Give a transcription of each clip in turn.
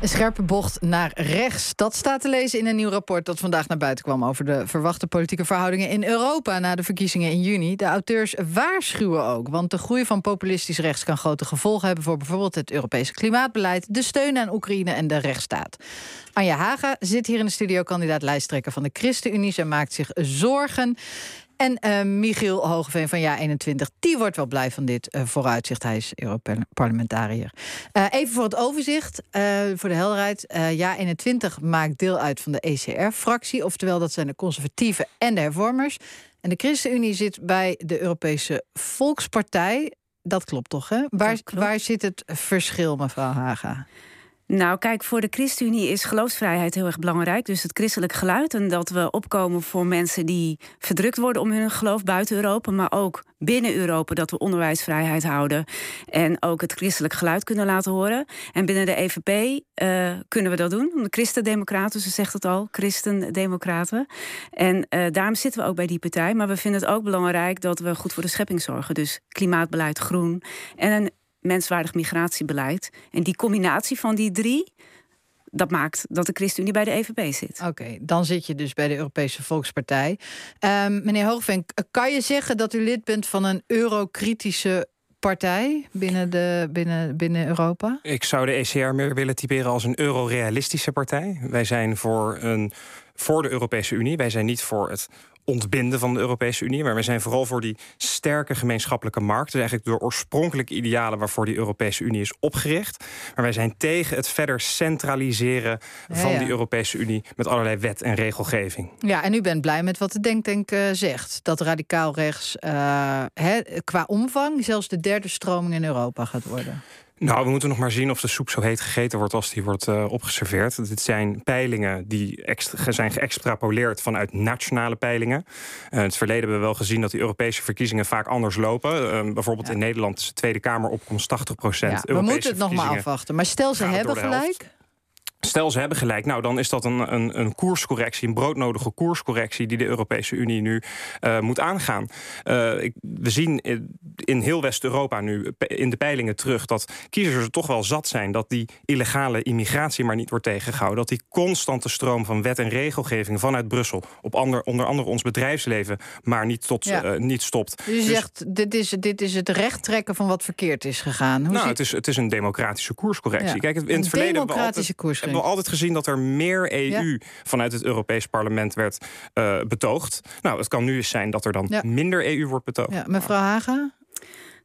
Een scherpe bocht naar rechts. Dat staat te lezen in een nieuw rapport dat vandaag naar buiten kwam over de verwachte politieke verhoudingen in Europa na de verkiezingen in juni. De auteurs waarschuwen ook, want de groei van populistisch rechts kan grote gevolgen hebben voor bijvoorbeeld het Europese klimaatbeleid, de steun aan Oekraïne en de rechtsstaat. Anja Haga zit hier in de studio, kandidaat lijsttrekker van de ChristenUnie. Zij maakt zich zorgen. En uh, Michiel Hogeveen van Ja21, die wordt wel blij van dit uh, vooruitzicht. Hij is Europarlementariër. Uh, even voor het overzicht, voor de helderheid. Ja21 maakt deel uit van de ECR-fractie. Oftewel, dat zijn de conservatieven en de hervormers. En de ChristenUnie zit bij de Europese Volkspartij. Dat klopt toch, hè? Waar, waar zit het verschil, mevrouw Haga? Nou, kijk, voor de ChristenUnie is geloofsvrijheid heel erg belangrijk. Dus het christelijk geluid. En dat we opkomen voor mensen die verdrukt worden om hun geloof buiten Europa. Maar ook binnen Europa dat we onderwijsvrijheid houden. En ook het christelijk geluid kunnen laten horen. En binnen de EVP uh, kunnen we dat doen. De Christendemocraten, ze zegt het al, Christendemocraten. En uh, daarom zitten we ook bij die partij. Maar we vinden het ook belangrijk dat we goed voor de schepping zorgen. Dus klimaatbeleid, groen. En een menswaardig migratiebeleid. En die combinatie van die drie, dat maakt dat de ChristenUnie bij de EVP zit. Oké, dan zit je dus bij de Europese Volkspartij. Um, meneer Hoogveen, kan je zeggen dat u lid bent van een eurokritische partij binnen, de, binnen, binnen Europa? Ik zou de ECR meer willen typeren als een eurorealistische partij. Wij zijn voor, een, voor de Europese Unie. Wij zijn niet voor het ontbinden van de Europese Unie. Maar we zijn vooral voor die sterke gemeenschappelijke markt. Dus eigenlijk de oorspronkelijke idealen waarvoor die Europese Unie is opgericht. Maar wij zijn tegen het verder centraliseren van die Europese Unie met allerlei wet en regelgeving. Ja, en u bent blij met wat de Denktank uh, zegt. Dat radicaal rechts uh, qua omvang zelfs de derde stroming in Europa gaat worden. Nou, we moeten nog maar zien of de soep zo heet gegeten wordt als die wordt uh, opgeserveerd. Dit zijn peilingen die extra, zijn geëxtrapoleerd vanuit nationale peilingen. Uh, in het verleden hebben we wel gezien dat die Europese verkiezingen vaak anders lopen. Uh, bijvoorbeeld ja. in Nederland is de Tweede Kamer opkomst 80 procent. Ja, we moeten het nog maar afwachten. Maar stel ze hebben gelijk. Stel, ze hebben gelijk. Nou, dan is dat een, een, een koerscorrectie, een broodnodige koerscorrectie die de Europese Unie nu uh, moet aangaan. Uh, ik, we zien in heel West-Europa nu in de peilingen terug dat kiezers er toch wel zat zijn dat die illegale immigratie maar niet wordt tegengehouden. Dat die constante stroom van wet en regelgeving vanuit Brussel op ander, onder andere ons bedrijfsleven maar niet, tot, ja. uh, niet stopt. Dus je dus, zegt, dit is, dit is het recht trekken van wat verkeerd is gegaan. Hoe nou, het is, het is een democratische koerscorrectie. Ja. Kijk, in het verleden democratische koerscorrectie hebben we altijd gezien dat er meer EU vanuit het Europees Parlement werd uh, betoogd. Nou, het kan nu eens zijn dat er dan ja. minder EU wordt betoogd. Ja, mevrouw Haga?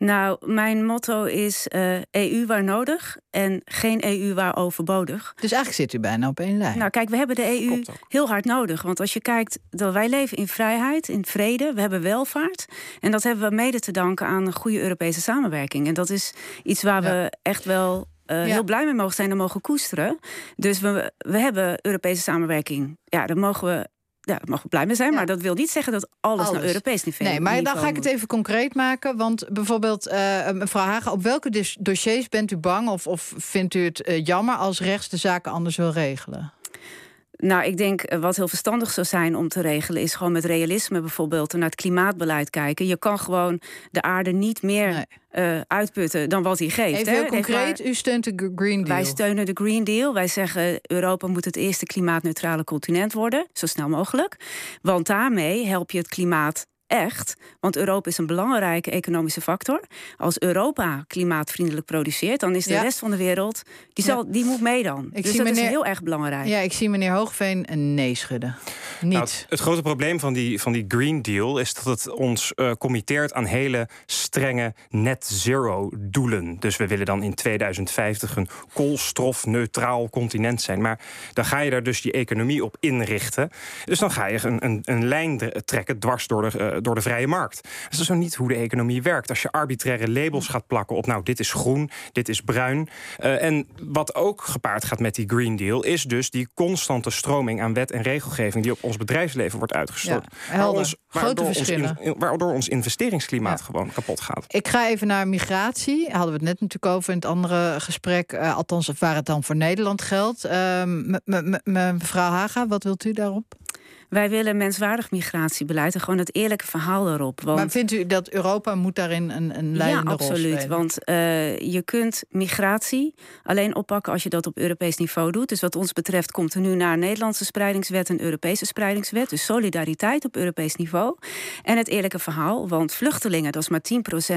Nou, mijn motto is uh, eh, EU waar nodig en geen EU waar overbodig. Dus eigenlijk zit u bijna op één lijn. Nou, kijk, we hebben de EU heel hard nodig. Want als je kijkt, dat wij leven in vrijheid, in vrede, we hebben welvaart. En dat hebben we mede te danken aan een goede Europese samenwerking. En dat is iets waar ja. we echt wel uh, ja. heel blij mee mogen zijn en mogen koesteren. Dus we, we hebben Europese samenwerking. Ja, daar mogen we ja, daar mogen we blij mee zijn, ja. maar dat wil niet zeggen dat alles, alles. naar Europees niveau Nee, maar dan ga ik het even concreet maken. Want bijvoorbeeld, uh, mevrouw Hagen, op welke dossiers bent u bang of, of vindt u het uh, jammer als rechts de zaken anders wil regelen? Nou, ik denk eh, wat heel verstandig zou zijn om te regelen, is gewoon met realisme bijvoorbeeld naar het klimaatbeleid kijken. Je kan gewoon de aarde niet meer nee. uh, uitputten dan wat hij geeft. Even heel concreet, u steunt de Green Deal. Wij steunen de Green Deal. Wij zeggen Europa moet het eerste klimaatneutrale continent worden, zo snel mogelijk. Want daarmee help je het klimaat echt. Want Europa is een belangrijke economische factor. Als Europa klimaatvriendelijk produceert, dan is de ja. rest van de wereld. Die, zal, ja. die moet mee dan. Ik dus zie dat meneer, is heel erg belangrijk. Ja, ik zie meneer Hoogveen een nee schudden. Niet. Nou, het, het, grote probleem van die, van die Green Deal is dat het ons uh, committeert aan hele strenge net zero doelen. Dus we willen dan in 2050 een koolstofneutraal continent zijn. Maar dan ga je daar dus je economie op inrichten. Dus dan ga je een, een, een lijn trekken dwars door de. Uh, door de vrije markt. Dat is zo niet hoe de economie werkt. Als je arbitraire labels gaat plakken op, nou, dit is groen, dit is bruin. Uh, en wat ook gepaard gaat met die Green Deal, is dus die constante stroming aan wet en regelgeving die op ons bedrijfsleven wordt uitgestort. Ja, ons, waardoor, ons in, waardoor ons investeringsklimaat ja. gewoon kapot gaat. Ik ga even naar migratie. Hadden we het net natuurlijk over in het andere gesprek. Uh, althans, waar het dan voor Nederland geldt. Uh, mevrouw Haga, wat wilt u daarop? Wij willen menswaardig migratiebeleid en gewoon het eerlijke verhaal erop. Want... Maar vindt u dat Europa moet daarin een, een leidende ja, absoluut, rol spelen? Want uh, je kunt migratie alleen oppakken als je dat op Europees niveau doet. Dus wat ons betreft komt er nu naar Nederlandse spreidingswet een Europese spreidingswet. Dus solidariteit op Europees niveau. En het eerlijke verhaal, want vluchtelingen, dat is maar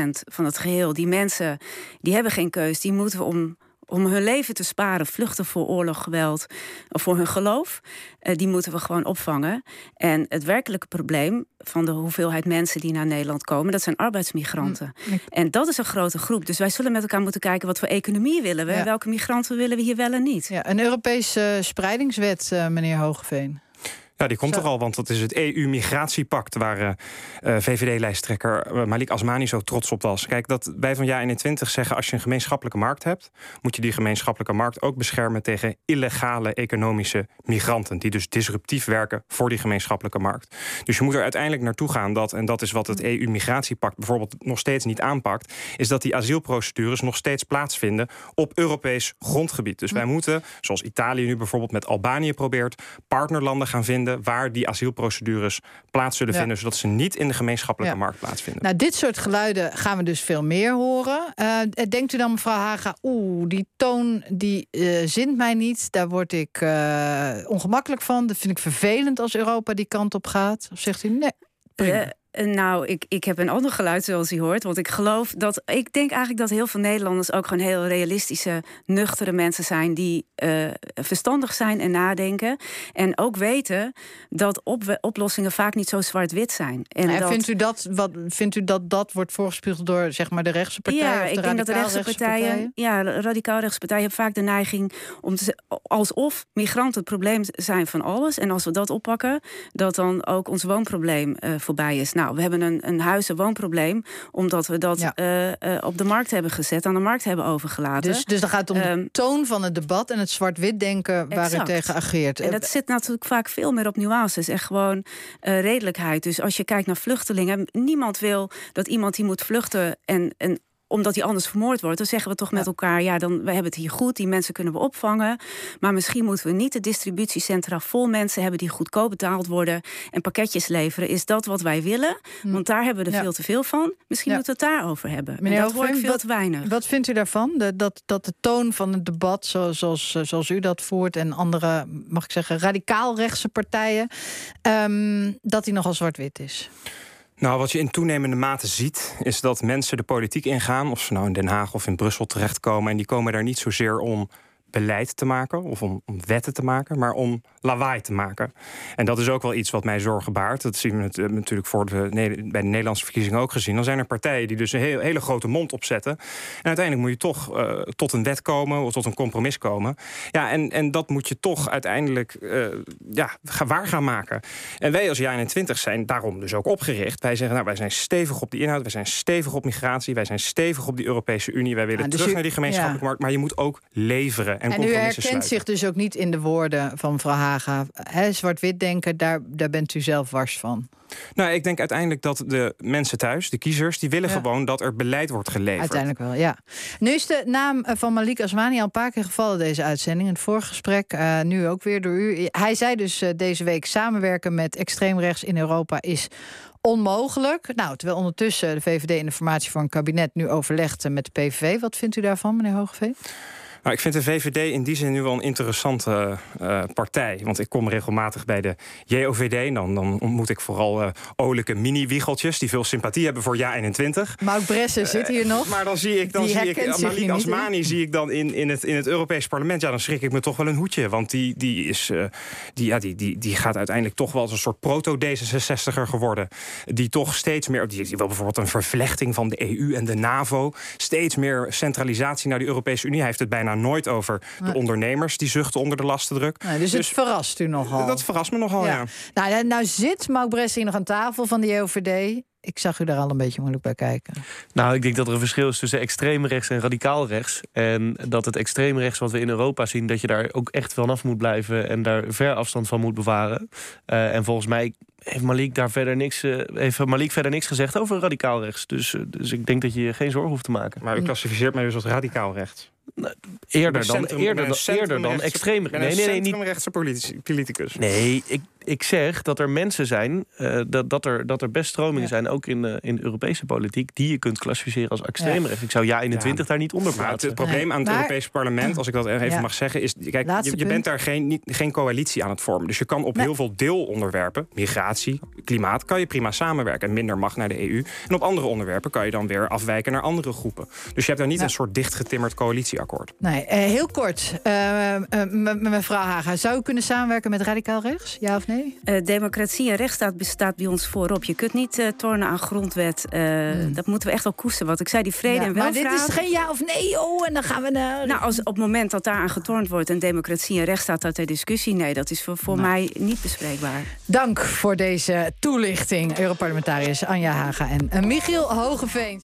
10% van het geheel. Die mensen, die hebben geen keus. Die moeten we om om hun leven te sparen, vluchten voor oorlog, geweld of voor hun geloof, uh, die moeten we gewoon opvangen. En het werkelijke probleem van de hoeveelheid mensen die naar Nederland komen, dat zijn arbeidsmigranten. Mm. En dat is een grote groep. Dus wij zullen met elkaar moeten kijken wat voor economie willen we, ja. welke migranten willen we hier wel en niet. Ja, een Europese spreidingswet, uh, meneer Hogeveen. Ja, die komt er al, want dat is het EU-migratiepact... waar uh, uh, VVD-lijsttrekker uh, Malik Asmani zo trots op was. Kijk, dat wij van JA21 zeggen... als je een gemeenschappelijke markt hebt... moet je die gemeenschappelijke markt ook beschermen... tegen illegale economische migranten... die dus disruptief werken voor die gemeenschappelijke markt. Dus je moet er uiteindelijk naartoe gaan dat... en dat is wat het EU-migratiepact bijvoorbeeld nog steeds niet aanpakt... is dat die asielprocedures nog steeds plaatsvinden... op Europees grondgebied. Dus wij moeten, zoals Italië nu bijvoorbeeld met Albanië probeert... partnerlanden gaan vinden waar die asielprocedures plaats zullen vinden, zodat ze niet in de gemeenschappelijke markt plaatsvinden. Nou, dit soort geluiden gaan we dus veel meer horen. Uh, denkt u dan, mevrouw Haga, oeh, die toon die uh, zint mij niet, daar word ik uh, ongemakkelijk van. Dat vind ik vervelend als Europa die kant op gaat. Of zegt u nee? Prima. Nou, ik, ik heb een ander geluid zoals u hoort. Want ik geloof dat. Ik denk eigenlijk dat heel veel Nederlanders ook gewoon heel realistische, nuchtere mensen zijn. die uh, verstandig zijn en nadenken. En ook weten dat op, oplossingen vaak niet zo zwart-wit zijn. En, en dat, vindt, u dat, wat, vindt u dat dat wordt voorgespiegeld door zeg maar, de rechtse partijen? Ja, ik denk dat de rechtse partijen. partijen? Ja, radicaal rechtse partijen hebben vaak de neiging om te alsof migranten het probleem zijn van alles. En als we dat oppakken, dat dan ook ons woonprobleem uh, voorbij is. Nou, nou, we hebben een, een huis- en woonprobleem, omdat we dat ja. uh, uh, op de markt hebben gezet, aan de markt hebben overgelaten. Dus, dus dan gaat het om um, de toon van het debat en het zwart-wit denken waar u tegen ageert. En dat zit natuurlijk vaak veel meer op nuances en gewoon uh, redelijkheid. Dus als je kijkt naar vluchtelingen, niemand wil dat iemand die moet vluchten en, en omdat hij anders vermoord wordt, dan zeggen we toch met elkaar: ja, dan we hebben het hier goed, die mensen kunnen we opvangen. Maar misschien moeten we niet de distributiecentra vol mensen hebben die goedkoop betaald worden en pakketjes leveren. Is dat wat wij willen? Hm. Want daar hebben we er ja. veel te veel van. Misschien moeten we het daarover hebben. Meneer en dat hoor ik veel wat, te weinig. Wat vindt u daarvan? De, dat, dat de toon van het debat, zoals, zoals, zoals u dat voert, en andere, mag ik zeggen, radicaal rechtse partijen, um, dat die nogal zwart-wit is? Nou, wat je in toenemende mate ziet, is dat mensen de politiek ingaan, of ze nou in Den Haag of in Brussel terechtkomen, en die komen daar niet zozeer om beleid te maken of om, om, wetten te maken, maar om lawaai te maken. En dat is ook wel iets wat mij zorgen baart. Dat zien we uh, natuurlijk voor de, bij de Nederlandse verkiezingen ook gezien. Dan zijn er partijen die dus een heel, hele grote mond opzetten. En uiteindelijk moet je toch uh, tot een wet komen of tot een compromis komen. Ja, en, en dat moet je toch uiteindelijk uh, ja, waar gaan maken. En wij als JA21 zijn daarom dus ook opgericht. Wij zeggen, nou, wij zijn stevig op die inhoud, wij zijn stevig op migratie, wij zijn stevig op die Europese Unie. Wij willen ah, dus terug naar die gemeenschappelijke ja. markt, maar je moet ook leveren. En, en u herkent sluiten. zich dus ook niet in de woorden van mevrouw Haga. Zwart-wit denken, daar, daar bent u zelf wars van. Nou, ik denk uiteindelijk dat de mensen thuis, de kiezers, die willen ja. gewoon dat er beleid wordt geleverd. Uiteindelijk wel, ja. Nu is de naam van Malik Asmani al een paar keer gevallen deze uitzending. In het vorige gesprek, uh, nu ook weer door u. Hij zei dus uh, deze week samenwerken met extreemrechts in Europa is onmogelijk. Nou, terwijl ondertussen de VVD in de formatie voor een kabinet nu overlegt met de PVV. Wat vindt u daarvan, meneer Hogeveen? Nou, ik vind de VVD in die zin nu wel een interessante uh, partij. Want ik kom regelmatig bij de JOVD. Dan, dan ontmoet ik vooral uh, olijke mini-wiegeltjes... die veel sympathie hebben voor JA21. Mark Bressen uh, zit hier nog. Maar dan zie ik, dan zie ik Malik Asmani zie ik dan in, in, het, in het Europees parlement. Ja, dan schrik ik me toch wel een hoedje. Want die, die, is, die, ja, die, die, die gaat uiteindelijk toch wel als een soort proto-D66er geworden. Die toch steeds meer... Die, die wil bijvoorbeeld een vervlechting van de EU en de NAVO. Steeds meer centralisatie naar de Europese Unie. Hij heeft het bijna nooit over de ondernemers die zuchten onder de lastendruk. Nee, dus, dus het verrast u nogal. Dat verrast me nogal, ja. ja. Nou, nou zit Mauk Bressing nog aan tafel van de JOVD. Ik zag u daar al een beetje moeilijk bij kijken. Nou, ik denk dat er een verschil is tussen extreem rechts en radicaal rechts. En dat het extreem rechts wat we in Europa zien... dat je daar ook echt vanaf moet blijven en daar ver afstand van moet bewaren. Uh, en volgens mij heeft Malik daar verder niks, uh, heeft Malik verder niks gezegd over radicaal rechts. Dus, uh, dus ik denk dat je je geen zorgen hoeft te maken. Maar u klassificeert mij dus als radicaal rechts. Eerder dan, eerder, dan, eerder dan extreem nee, nee, nee, niet rechtse politicus. Nee, ik, ik zeg dat er mensen zijn, uh, dat, dat, er, dat er best stromingen zijn, ook in, uh, in de Europese politiek, die je kunt klassificeren als extreem rechts. Ik zou ja 21 daar niet onder plaatsen. het, probleem aan het maar, Europese parlement, als ik dat even mag zeggen, is: kijk, je, je, bent daar geen, niet, geen coalitie aan het vormen. Dus je kan op heel veel deelonderwerpen, migratie, klimaat, kan je prima samenwerken. En minder mag naar de EU. En op andere onderwerpen kan je dan weer afwijken naar andere groepen. Dus je hebt daar niet een soort dichtgetimmerd coalitieakkoord. Nee, uh, heel kort, mevrouw Haga, zou u kunnen samenwerken met radicaal rechts? Ja of nee? Democratie en rechtsstaat bestaat bij ons voorop. Je kunt niet tornen aan grondwet. Hmm. Dat moeten we echt wel koesteren. Wat ik zei, die vrede en welvaart. Maar dit is geen ja of nee, oh, en dan gaan we naar... Nou, als op het moment dat daar aan getornd wordt... en democratie en rechtsstaat dat ter discussie... nee, dat is voor, voor nou. mij niet bespreekbaar. Dank voor deze toelichting. Europarlementariërs Anja Haga en Michiel Hogeveen.